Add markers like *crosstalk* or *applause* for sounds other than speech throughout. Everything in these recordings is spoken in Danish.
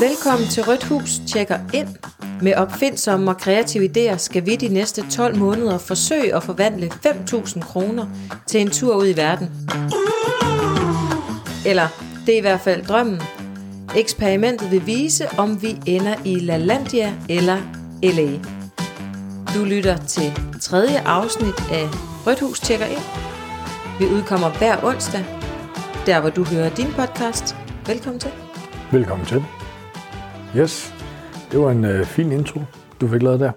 Velkommen til Rødt Hus tjekker ind. Med opfindsomme og kreative idéer skal vi de næste 12 måneder forsøge at forvandle 5.000 kroner til en tur ud i verden. Eller, det er i hvert fald drømmen. Eksperimentet vil vise, om vi ender i LaLandia eller LA. Du lytter til tredje afsnit af Rødt Hus tjekker ind. Vi udkommer hver onsdag, der hvor du hører din podcast. Velkommen til. Velkommen til. Yes, det var en øh, fin intro, du fik lavet der.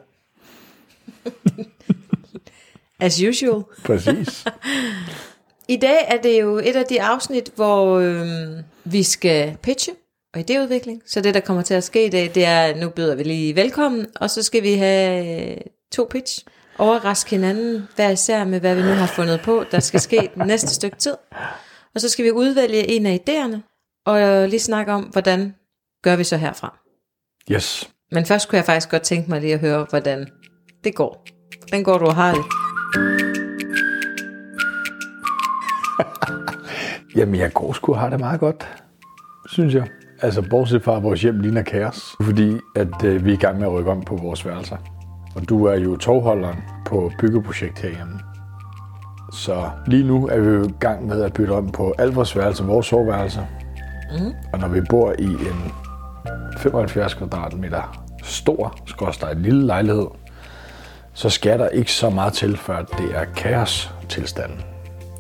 *laughs* As usual. Præcis. *laughs* I dag er det jo et af de afsnit, hvor øh, vi skal pitche og idéudvikling. Så det, der kommer til at ske i dag, det er, nu byder vi lige velkommen, og så skal vi have øh, to pitch. Overraske hinanden hver især med, hvad vi nu har fundet på, der skal ske den næste stykke tid. Og så skal vi udvælge en af idéerne, og lige snakke om, hvordan gør vi så herfra. Yes. Men først kunne jeg faktisk godt tænke mig lige at høre, hvordan det går. Hvordan går du og har det? *laughs* Jamen, jeg går sgu har det meget godt, synes jeg. Altså, bortset fra, at vores hjem ligner kaos, fordi at øh, vi er i gang med at rykke om på vores værelser. Og du er jo tovholderen på byggeprojekt herhjemme. Så lige nu er vi jo i gang med at bytte om på alt vores værelser, vores soveværelser. Mm. Og når vi bor i en 75 kvadratmeter stor, skorstræk lille lejlighed, så skal der ikke så meget til, før det er kaos tilstanden.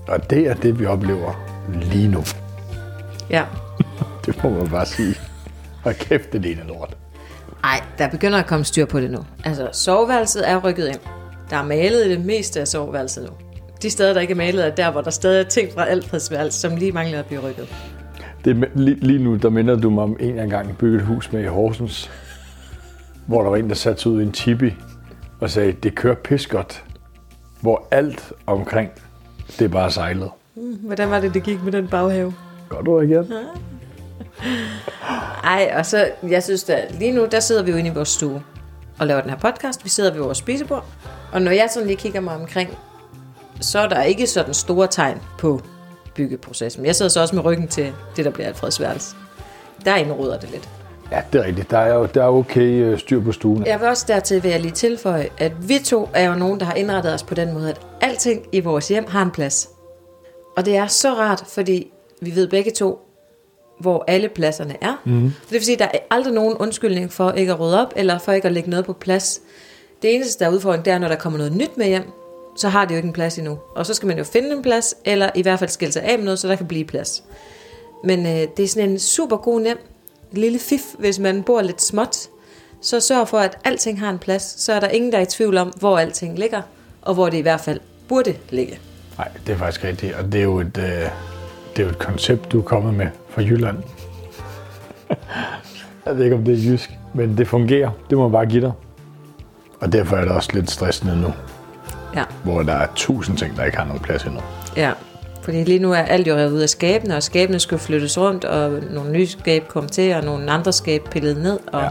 Og det er det, vi oplever lige nu. Ja. *laughs* Det må man bare sige. Og kæft, det ligner lort. Ej, der begynder at komme styr på det nu. Altså, soveværelset er rykket ind. Der er malet i det meste af soveværelset nu. De steder, der ikke er malet, er der, hvor der stadig er ting fra Alfredsværelse, som lige mangler at blive rykket. Det, lige, lige nu, der minder du mig om en jeg engang byggede et hus med i Horsens, hvor der var en, der satte sig ud i en tipi og sagde, det kører pis godt. Hvor alt omkring, det er bare sejlet. Hvordan var det, det gik med den baghave? Godt ord igen. Ej, og så, jeg synes da, lige nu, der sidder vi jo inde i vores stue og laver den her podcast. Vi sidder ved vores spisebord. Og når jeg sådan lige kigger mig omkring, så er der ikke sådan store tegn på byggeprocessen. Men jeg sidder så også med ryggen til det, der bliver Alfreds værelse. Der indruder det lidt. Ja, det er rigtigt. Der er jo der er okay øh, styr på stuen. Jeg vil også dertil vil jeg lige tilføje, at vi to er jo nogen, der har indrettet os på den måde, at alting i vores hjem har en plads. Og det er så rart, fordi vi ved begge to, hvor alle pladserne er. Mm. Det vil sige, at der er aldrig nogen undskyldning for ikke at rydde op, eller for ikke at lægge noget på plads. Det eneste, der er udfordring, det er, når der kommer noget nyt med hjem, så har det jo ikke en plads endnu. Og så skal man jo finde en plads, eller i hvert fald skille sig af med noget, så der kan blive plads. Men øh, det er sådan en super god nem lille fif, hvis man bor lidt småt. Så sørg for, at alting har en plads. Så er der ingen, der er i tvivl om, hvor alting ligger, og hvor det i hvert fald burde ligge. Nej, det er faktisk rigtigt. Og det er jo et, øh, det er jo et koncept, du er kommet med fra Jylland. *laughs* jeg ved ikke, om det er jysk, men det fungerer. Det må man bare give dig. Og derfor er det også lidt stressende nu, Ja, hvor der er tusind ting, der ikke har noget plads endnu. ja. Fordi lige nu er alt jo revet ud af skabene, og skabene skal flyttes rundt, og nogle nye skab kom til, og nogle andre skab pillet ned. Og Ja.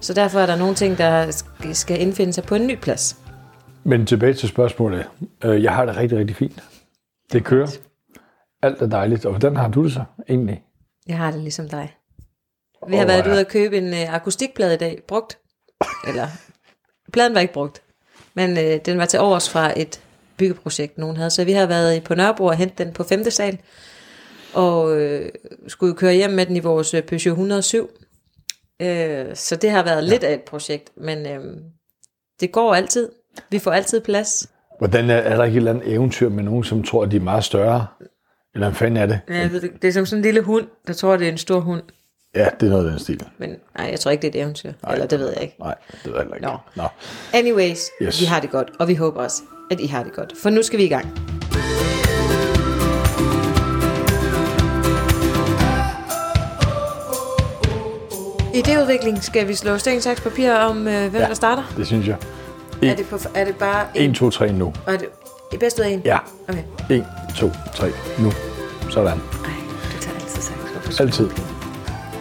Så derfor er der nogle ting, der sk- skal indfinde sig på en ny plads. Men tilbage til spørgsmålet. Øh, Jeg har det rigtig, rigtig fint. Det kører. Alt er dejligt. Og hvordan har du det så egentlig? Jeg har det ligesom dig. Vi har Åh, været ja. ude at købe en øh, akustikplade i dag, brugt. Eller, pladen var ikke brugt. Men øh, den var til overs fra et byggeprojekt, nogen havde. Så vi har været i- på Nørrebro og hentet den på 5. sal. Og øh, skulle køre hjem med den i vores øh, Peugeot 107. Øh, så det har været ja. lidt af et projekt. Men øh, det går altid. Vi får altid plads. Hvordan er, er der ikke et eller andet eventyr med nogen, som tror, at de er meget større? Eller hvad fanden er det? Ja, det er som sådan en lille hund, der tror, det er en stor hund. Ja, det er noget af den stil. Men nej, jeg tror ikke, det er et eventyr. Nej, Eller det ved jeg ikke. Nej, det ved jeg ikke. Nå. Nå. Anyways, yes. Vi har det godt, og vi håber også, at I har det godt. For nu skal vi i gang. I idéudvikling skal vi slå sten, saks, papir om, øh, hvem ja. Der starter. Det synes jeg. Er det, på, er det bare 1, 2, 3 nu. Er det i bedst ud af en? Ja. Okay. 1, 2, 3 nu. Sådan. Ej, du tager altid saks. Altid.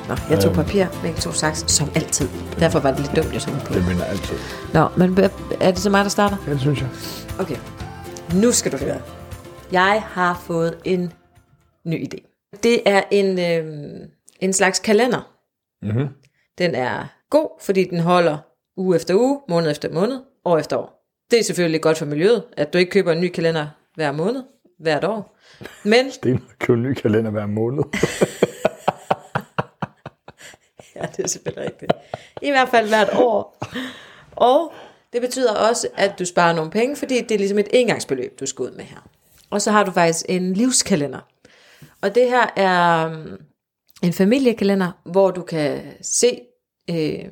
Nå, jeg tog Øhm. papir, men jeg tog som altid. Derfor var det lidt dumt, jeg tog på. Det minder altid. Nå, men er det så mig, der starter? Ja, det synes jeg. Okay, nu skal du høre. Jeg har fået en ny idé. Det er en, øh, en slags kalender, Mm-hmm. Den er god, fordi den holder uge efter uge, måned efter måned, år efter år. Det er selvfølgelig godt for miljøet, at du ikke køber en ny kalender hver måned, hvert år. Men Sten køber en ny kalender hver måned. *laughs* *laughs* Ja, det er selvfølgelig rigtigt. I hvert fald hvert år. Og det betyder også, at du sparer nogle penge, fordi det er ligesom et engangsbeløb, du skal ud med her. Og så har du faktisk en livskalender. Og det her er um, en familiekalender, hvor du kan se øh,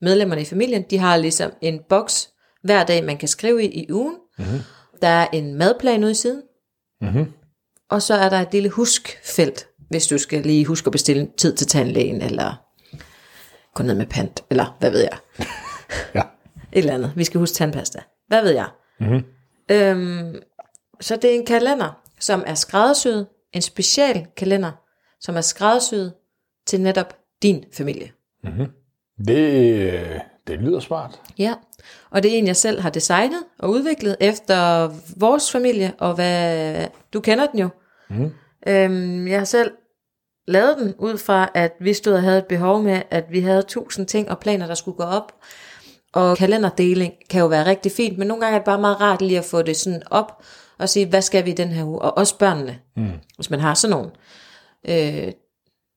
medlemmerne i familien. De har ligesom en boks hver dag, man kan skrive i i ugen. Mm-hmm. Der er en madplan ude i siden. Mm-hmm. Og så er der et lille huskfelt, hvis du skal lige huske at bestille tid til tandlægen, eller gå ned med pant, eller hvad ved jeg. *laughs* Ja. Et eller andet. Vi skal huske tandpasta. Hvad ved jeg? Mm-hmm. Øhm, så det er en kalender, som er skræddersyet, en special kalender, som er skræddersyet til netop din familie. Det, det lyder smart. Ja, og det er en, jeg selv har designet og udviklet efter vores familie, og hvad du kender den jo. Mm. Øhm, jeg har selv lavet den ud fra, at vi stod og havde et behov med, at vi havde tusind ting og planer, der skulle gå op. Og kalenderdeling kan jo være rigtig fint, men nogle gange er det bare meget rart lige at få det sådan op og sige, hvad skal vi i den her uge? Og også børnene, mm. hvis man har sådan nogen. Øh,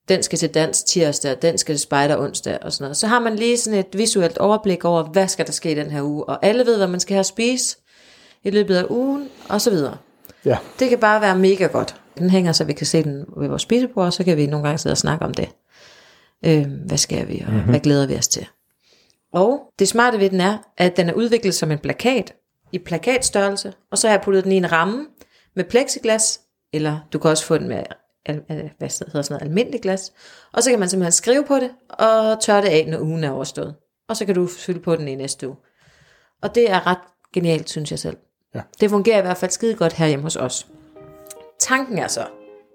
den skal til dans tirsdag, den skal til spejder onsdag og sådan noget. Så har man lige sådan et visuelt overblik over, hvad skal der ske i den her uge, og alle ved, hvad man skal have at spise i løbet af ugen, og så videre. Ja. Det kan bare være mega godt. Den hænger, så vi kan se den ved vores spisebord, og så kan vi nogle gange sidde og snakke om det. Øh, hvad skal vi, og mm-hmm. hvad glæder vi os til? Og det smarte ved den er, at den er udviklet som en plakat, i plakatstørrelse, og så har jeg puttet den i en ramme med plexiglas, eller du kan også få den med al, al, hvad hedder sådan noget, almindelig glas, og så kan man simpelthen skrive på det, og tørre det af, når ugen er overstået. Og så kan du fylde på den i næste uge. Og det er ret genialt, synes jeg selv. Ja. Det fungerer i hvert fald skide godt her hjemme hos os. Tanken er så,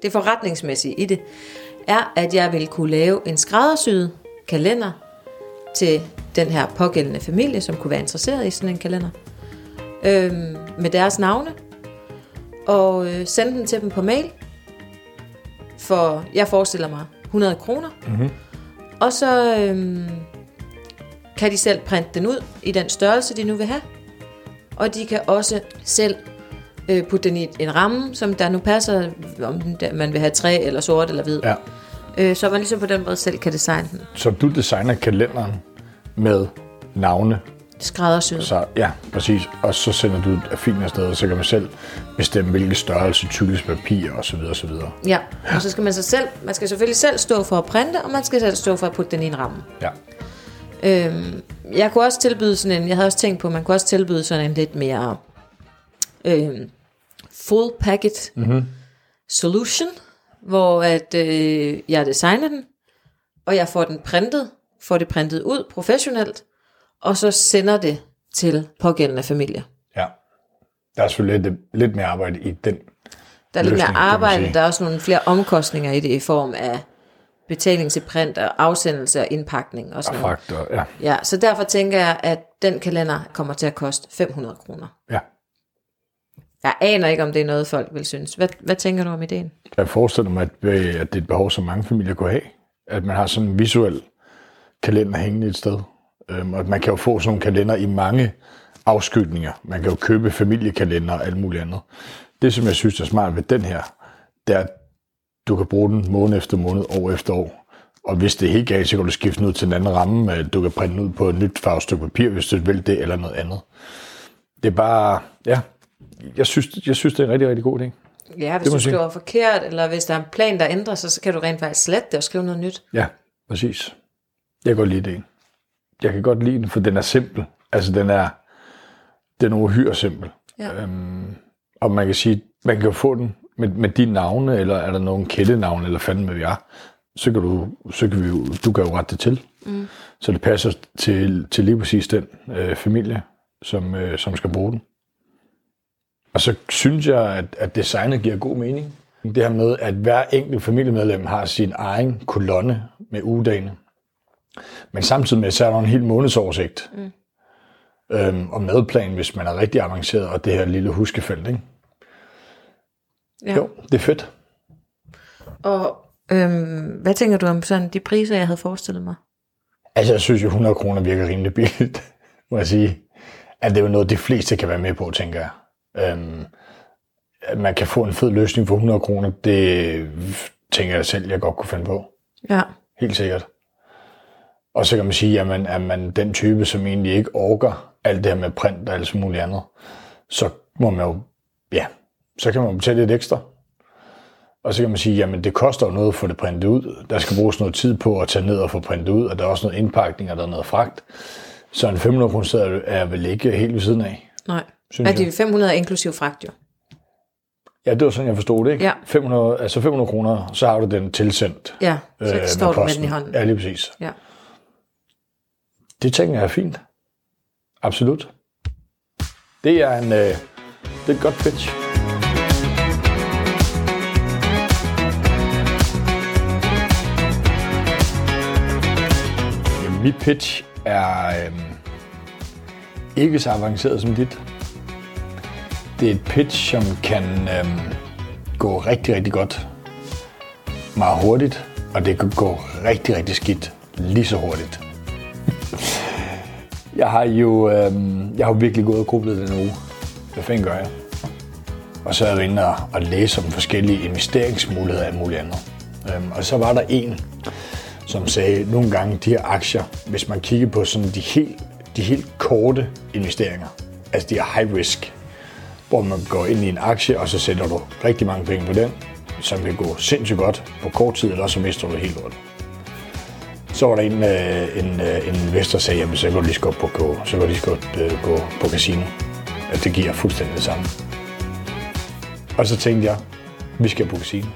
det forretningsmæssige i det, er, at jeg vil kunne lave en skræddersyet kalender til den her pågældende familie, som kunne være interesseret i sådan en kalender, øhm, med deres navne, og øh, sende den til dem på mail, for jeg forestiller mig 100 kroner, mm-hmm. og så øhm, kan de selv printe den ud i den størrelse, de nu vil have, og de kan også selv øh, putte den i en ramme, som der nu passer, om den der, man vil have træ eller sort eller hvid. Ja. Øh, så man ligesom på den måde selv kan designe den. Så du designer kalenderen med navne. Skræddersyet. Så, ja, præcis. Og så sender du et fint afsted, og så kan man selv bestemme, hvilke størrelse, tykkelse papir så videre. Ja, og så skal man så selv, man skal selvfølgelig selv stå for at printe, og man skal selv stå for at putte den i en ramme. Ja. Øhm, jeg kunne også tilbyde sådan en, jeg havde også tænkt på, man kunne også tilbyde sådan en lidt mere øhm, full packet mm-hmm. solution, hvor at øh, jeg designer den, og jeg får den printet, får det printet ud professionelt, og så sender det til pågældende familie. ja. Der er selvfølgelig lidt, lidt mere arbejde i den. Der er lidt løsning, mere kan man arbejde, der er også nogle flere omkostninger i det i form af betaling til print og afsendelse og indpakning og Og sådan noget. fragt og, ja. Ja, så derfor tænker jeg, at den kalender kommer til at koste 500 kroner. ja. Jeg aner ikke, om det er noget, folk vil synes. Hvad, hvad tænker du om ideen? Jeg forestiller mig, at, øh, at det er et behov, som mange familier kunne have. At man har sådan en visuel kalender hængende et sted. Øhm, og at man kan jo få sådan nogle kalender i mange afskygninger. Man kan jo købe familiekalender og alt muligt andet. Det, som jeg synes er smart ved den her, det er, at du kan bruge den måned efter måned, år efter år. Og hvis det er helt galt, så kan du skifte den ud til en anden ramme. Du kan printe den ud på et nyt farvestykke papir, hvis du vil det, eller noget andet. Det er bare, ja, jeg synes, jeg synes det er en rigtig, rigtig god idé. Ja, hvis Det du jeg sige. skriver forkert, eller hvis der er en plan, der ændrer sig, så kan du rent faktisk slette det og skrive noget nyt. Ja, præcis. Jeg kan godt lide det. Jeg kan godt lide den, for den er simpel. Altså, den er, den er uhyre simpel. Ja. Øhm, og man kan sige, man kan jo få den med, med dine navne, eller er der nogen kættenavne, eller fanden med vi er, så kan du, så kan vi jo, du kan jo rette det til. Mm. Så det passer til, til lige præcis den øh, familie, som, øh, som skal bruge den. Og så synes jeg, at, at designet giver god mening. Det her med, at hver enkelt familiemedlem har sin egen kolonne med ugedagene. Men samtidig med, så er der en helt månedsoversigt. Mm. Øhm, og madplan, hvis man er rigtig avanceret, og det her lille huskefelt. Ikke? Ja. Jo, det er fedt. Og Øhm, hvad tænker du om sådan de priser, jeg havde forestillet mig? Altså, jeg synes jo, 100 kroner virker rimelig billigt, *laughs* må jeg sige. At det er jo noget, de fleste kan være med på, tænker jeg. Øhm, at man kan få en fed løsning for 100 kroner, det tænker jeg selv, jeg godt kunne finde på. Ja. Helt sikkert. Og så kan man sige, at man er man den type, som egentlig ikke orker alt det her med print og alt muligt andet, så må man jo, ja, så kan man betale lidt ekstra. Og så kan man sige, jamen det koster jo noget at få det printet ud. Der skal bruges noget tid på at tage ned og få printet ud, og der er også noget indpakning, og der er noget fragt. Så en 500 kroner er vel ikke helt ved siden af. Nej. Synes er det 500 inklusiv fragt jo? Ja, det var sådan, jeg forstod det, ikke? Ja. 500, altså 500 kroner, så har du den tilsendt. Ja, så øh, står du med den i hånden. Ja, lige præcis. Ja. Det tænker jeg er fint. Absolut. Det er en, øh, det er et godt pitch. Jamen, mit pitch er øh, ikke så avanceret som dit. Det er et pitch, som kan øhm, gå rigtig, rigtig godt meget hurtigt, og det kan gå rigtig, rigtig skidt lige så hurtigt. *laughs* Jeg har jo øhm, jeg har virkelig gået og grublet den uge. Hvad fanden gør jeg? Og så er jeg inde og, og læse om forskellige investeringsmuligheder og alt muligt andet. Øhm, og så var der en, som sagde, nogle gange de her aktier, hvis man kigger på sådan de helt, de helt korte investeringer, altså de her high risk, hvor man går ind i en aktie, og så sætter du rigtig mange penge på den, som kan gå sindssygt godt på kort tid, eller så mister du det helt lort. Så var der en, øh, en, øh, en investor, der sagde, jamen så kan du lige så godt på, gå, så kan du lige så godt øh, gå på casino. At det giver fuldstændig det samme. Og så tænkte jeg, vi skal på casino.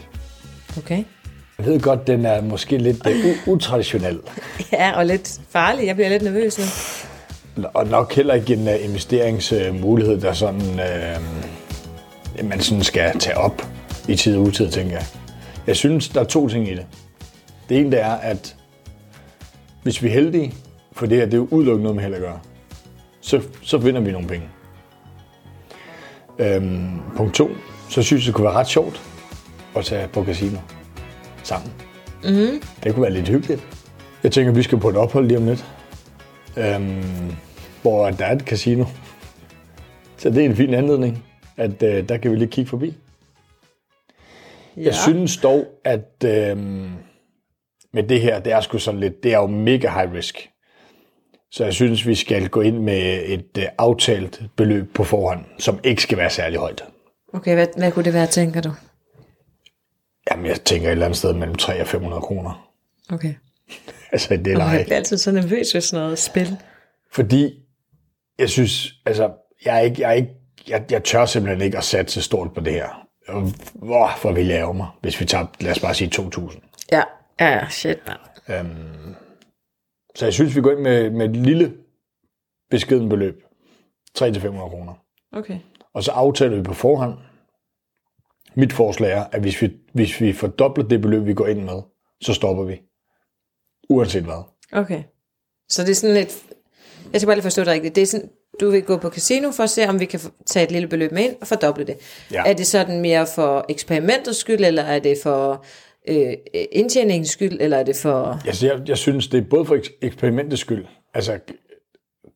Okay. Jeg ved godt, den er måske lidt øh, u- utraditionel. *laughs* Ja, og lidt farlig. Jeg bliver lidt nervøs nu. Og nok heller ikke en uh, investeringsmulighed, der sådan, uh, man sådan skal tage op i tid og utid, tænker jeg. Jeg synes, der er to ting i det. Det ene det er, at hvis vi er heldige, for det her det er jo udelukkende noget med held at gøre, så, så vinder vi nogle penge. Øhm, punkt to, så synes jeg, det kunne være ret sjovt at tage på casino sammen. Mm. Det kunne være lidt hyggeligt. Jeg tænker, vi skal på et ophold lige om lidt øhm, hvor der er et casino. Så det er en fin anledning, at øh, der kan vi lige kigge forbi. Ja. Jeg synes dog, at øhm, med det her, det er sgu sådan lidt, det er jo mega high risk. Så jeg synes, vi skal gå ind med et øh, aftalt beløb på forhånd, som ikke skal være særlig højt. Okay, hvad, hvad kunne det være, tænker du? Jamen, jeg tænker et eller andet sted mellem 300 og 500 kroner. Okay. Altså, det er Og leje. jeg bliver altid så nervøs ved sådan noget spil. Fordi jeg synes, altså, jeg, er ikke, jeg, er ikke, jeg, jeg tør simpelthen ikke at satse stort på det her. Hvor, hvor vil jeg ære mig, hvis vi tager, lad os bare sige 2.000. Ja, ja, shit, man. Øhm, så jeg synes, vi går ind med, med et lille beskeden beløb. 300-500 kroner. Okay. Og så aftaler vi på forhånd. Mit forslag er, at hvis vi, hvis vi fordobler det beløb, vi går ind med, så stopper vi. Uanset hvad. Okay. Så det er sådan lidt... Jeg skal bare lige forstå det rigtigt. Det er sådan, du vil gå på casino for at se, om vi kan tage et lille beløb med ind og fordoble det. Ja. Er det sådan mere for eksperimentets skyld, eller er det for øh, indtjeningens skyld, eller er det for... Altså, jeg, jeg synes, det er både for eks- eksperimentets skyld. Altså,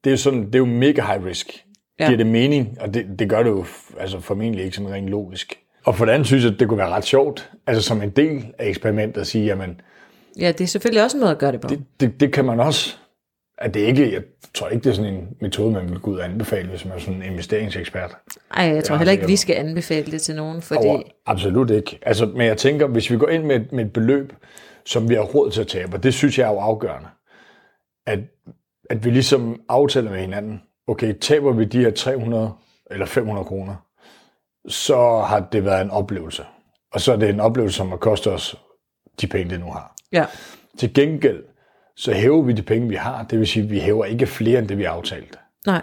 det er jo, sådan, det er jo mega high risk. Ja. Giver det mening? Og det, det gør det jo altså, formentlig ikke sådan rent logisk. Og for det andet synes jeg, at det kunne være ret sjovt, altså som en del af eksperimentet at sige, jamen, Ja, det er selvfølgelig også en måde at gøre det på. det, det, det kan man også. At det ikke, jeg tror ikke, det er sådan en metode, man vil gå ud og anbefale, hvis man er sådan en investeringsekspert. Ej, jeg tror Ja, heller ikke, vi skal anbefale det til nogen, fordi... Og absolut ikke. Altså, men jeg tænker, hvis vi går ind med, et- med et beløb, som vi har råd til at tabe, og det synes jeg er jo afgørende, at, at vi ligesom aftaler med hinanden, okay, taber vi de her 300 eller 500 kroner, så har det været en oplevelse. Og så er det en oplevelse, som har kostet os de penge, det nu har. Ja. Til gengæld, så hæver vi de penge, vi har. Det vil sige, at vi hæver ikke flere, end det vi har aftalt. Nej.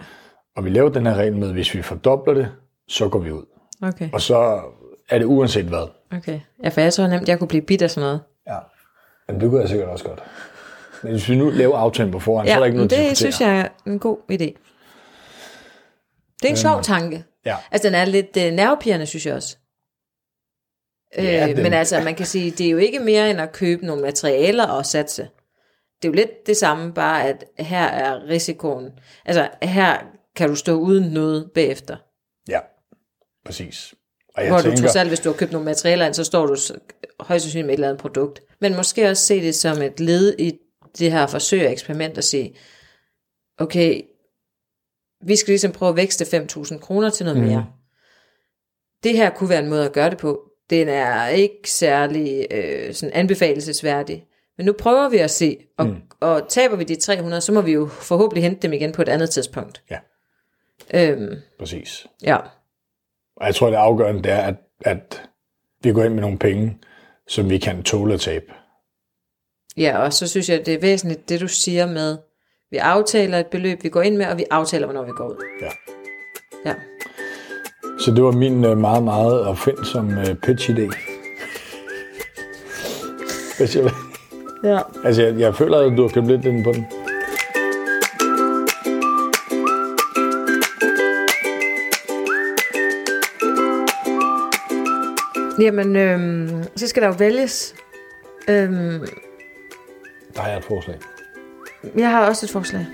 Og vi laver den her regel med, at hvis vi fordobler det, så går vi ud. Okay. Og så er det uanset hvad. Okay. Ja, for jeg tror nemt, jeg kunne blive bidt af sådan noget. Ja, men det kunne jeg sikkert også godt. Men hvis vi nu laver aftalen på forhånd, så er Ja, der ikke noget at det diskutere. synes jeg er en god idé. Det er en sjov tanke. Ja. Altså, den er lidt uh, nervepirrende, synes jeg også. Ja, øh, men altså, man kan sige, det er jo ikke mere end at købe nogle materialer og satse. Det er jo lidt det samme, bare at her er risikoen. Altså, her kan du stå uden noget bagefter. Ja, præcis. Og jeg Hvor tænker, du trods alt, hvis du har købt nogle materialer ind, så står du højst sandsynligt med et eller andet produkt. Men måske også se det som et led i det her forsøg og eksperiment og sige, okay, vi skal ligesom prøve at vækste 5.000 kroner til noget Mhm. mere. Det her kunne være en måde at gøre det på. Den er ikke særlig øh, sådan anbefalesværdig. Men nu prøver vi at se, og, mm. og taber vi de 300, så må vi jo forhåbentlig hente dem igen på et andet tidspunkt. Ja. Øhm, præcis. ja. Og jeg tror, det afgørende det er, at, at vi går ind med nogle penge, som vi kan tåle at tabe. Ja, og så synes jeg, det er væsentligt, det du siger med, vi aftaler et beløb, vi går ind med, og vi aftaler, hvornår vi går ud. Ja. Ja. Så det var min øh, meget, meget opfindsom øh, pitch-idé. Hvis jeg, ja. altså, jeg, jeg føler, at du har købt lidt ind på den. Jamen, øhm, så skal der jo vælges. Øhm, Der har jeg et forslag. jeg har også et forslag.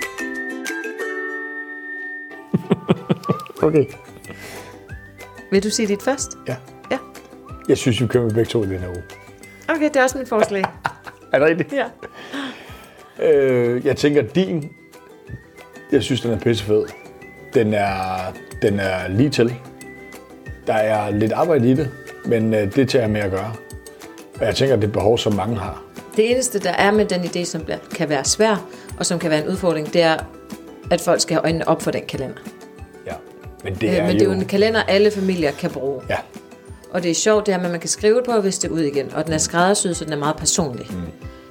*laughs* okay. Vil du sige dit først? Ja. Ja. Jeg synes, vi kører med begge to i den her uge. Okay, det er også mit forslag. *laughs* Er det rigtigt? ja. Øh, jeg tænker, din, jeg synes, den er pissefed. Den er, den er lige til. Der er lidt arbejde i det, men øh, det tager jeg med at gøre. Og jeg tænker, det er et behov, som mange har. Det eneste, der er med den idé, som kan være svær, og som kan være en udfordring, det er, at folk skal have øjnene op for den kalender. Ja. Men det er, Men det er jo en kalender, alle familier kan bruge. Ja, Og det er sjovt, det her med, at man kan skrive det på og vise det ud igen. Og den er skræddersyet, så den er meget personlig. Mm.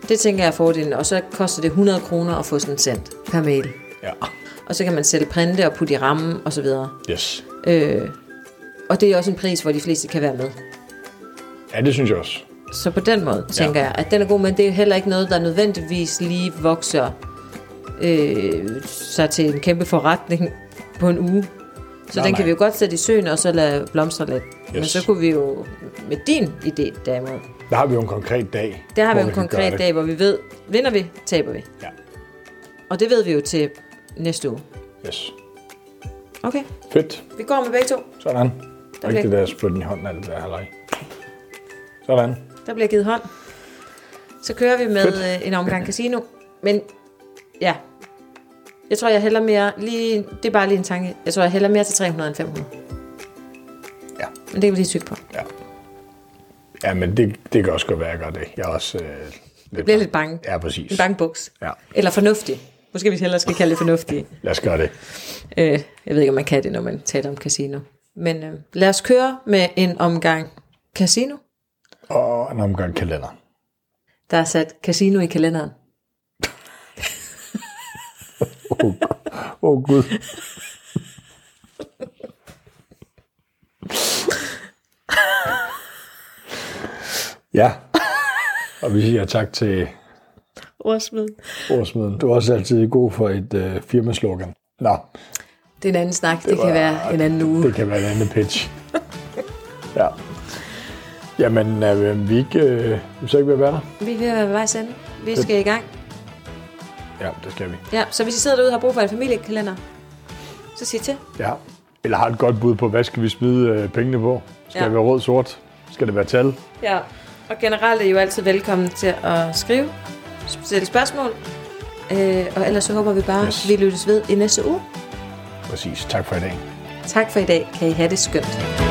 Det tænker jeg er fordelen. Og så koster det 100 kroner at få sådan en sendt per mail. ja. Og så kan man selv printe og putte i rammen og så videre. Yes. Øh, og det er også en pris, hvor de fleste kan være med. Ja, det synes jeg også. Så på den måde tænker ja. jeg, at den er god, men det er heller ikke noget, der nødvendigvis lige vokser øh, sig til en kæmpe forretning på en uge. Så Nej, den nej. kan vi jo godt sætte i søen og så lade blomstre lidt. Yes. Men så kunne vi jo med din idé derimod, Der har vi jo en konkret dag. der har vi en konkret dag, hvor vi ved, vinder vi, taber vi. Ja. Og det ved vi jo til næste uge. Yes. Okay, Fedt. vi går med begge to. Sådan. Der Ikke det der spytten i hånden, alt det der halvøj. Sådan. Der bliver givet hånd. Så kører vi med Fedt. øh, en omgang *clears throat* casino. Men ja, jeg tror, jeg hælder mere lige... Det er bare lige en tanke. Jeg tror, jeg hælder mere til 300 end 500. Ja. Men det kan vi lige tykke på. Ja. Ja, men det, det kan også godt være, at jeg gør det. Jeg er også øh, lidt bliver lidt bange. Ja, præcis. En bankbuks. Ja. Eller fornuftig. Måske vi hellere skal kalde det fornuftig. *laughs* Lad os gøre det. Øh, jeg ved ikke, om man kan det, når man taler om casino. Men øh, lad os køre med en omgang casino. Og en omgang kalender. Der er sat casino i kalenderen. Åh, oh, oh, Gud. ja. Og vi siger tak til Ordsmed. ordsmeden. Du er også altid god for et øh, firmaslogan. Nå, Det er en anden snak. Det, det kan være en anden uge. det kan være en anden pitch. ja. Jamen, øh, vi ikke, øh, vi så ikke ved at være der? Vi er ved at være vejs ende. Vi skal i gang. Ja, det skal vi. Ja, så hvis I sidder derude og har brug for en familiekalender, så sig til. Ja. Eller har et godt bud på, hvad skal vi smide øh, pengene på? Skal Ja. det være rød, sort? Skal det være tal? Ja. Og generelt er I jo altid velkommen til at skrive, stille spørgsmål. Øh, og ellers så håber vi bare, Yes. yes. vi lyttes ved i næste uge. Præcis. Tak for i dag. Tak for i dag. Kan I have det skønt.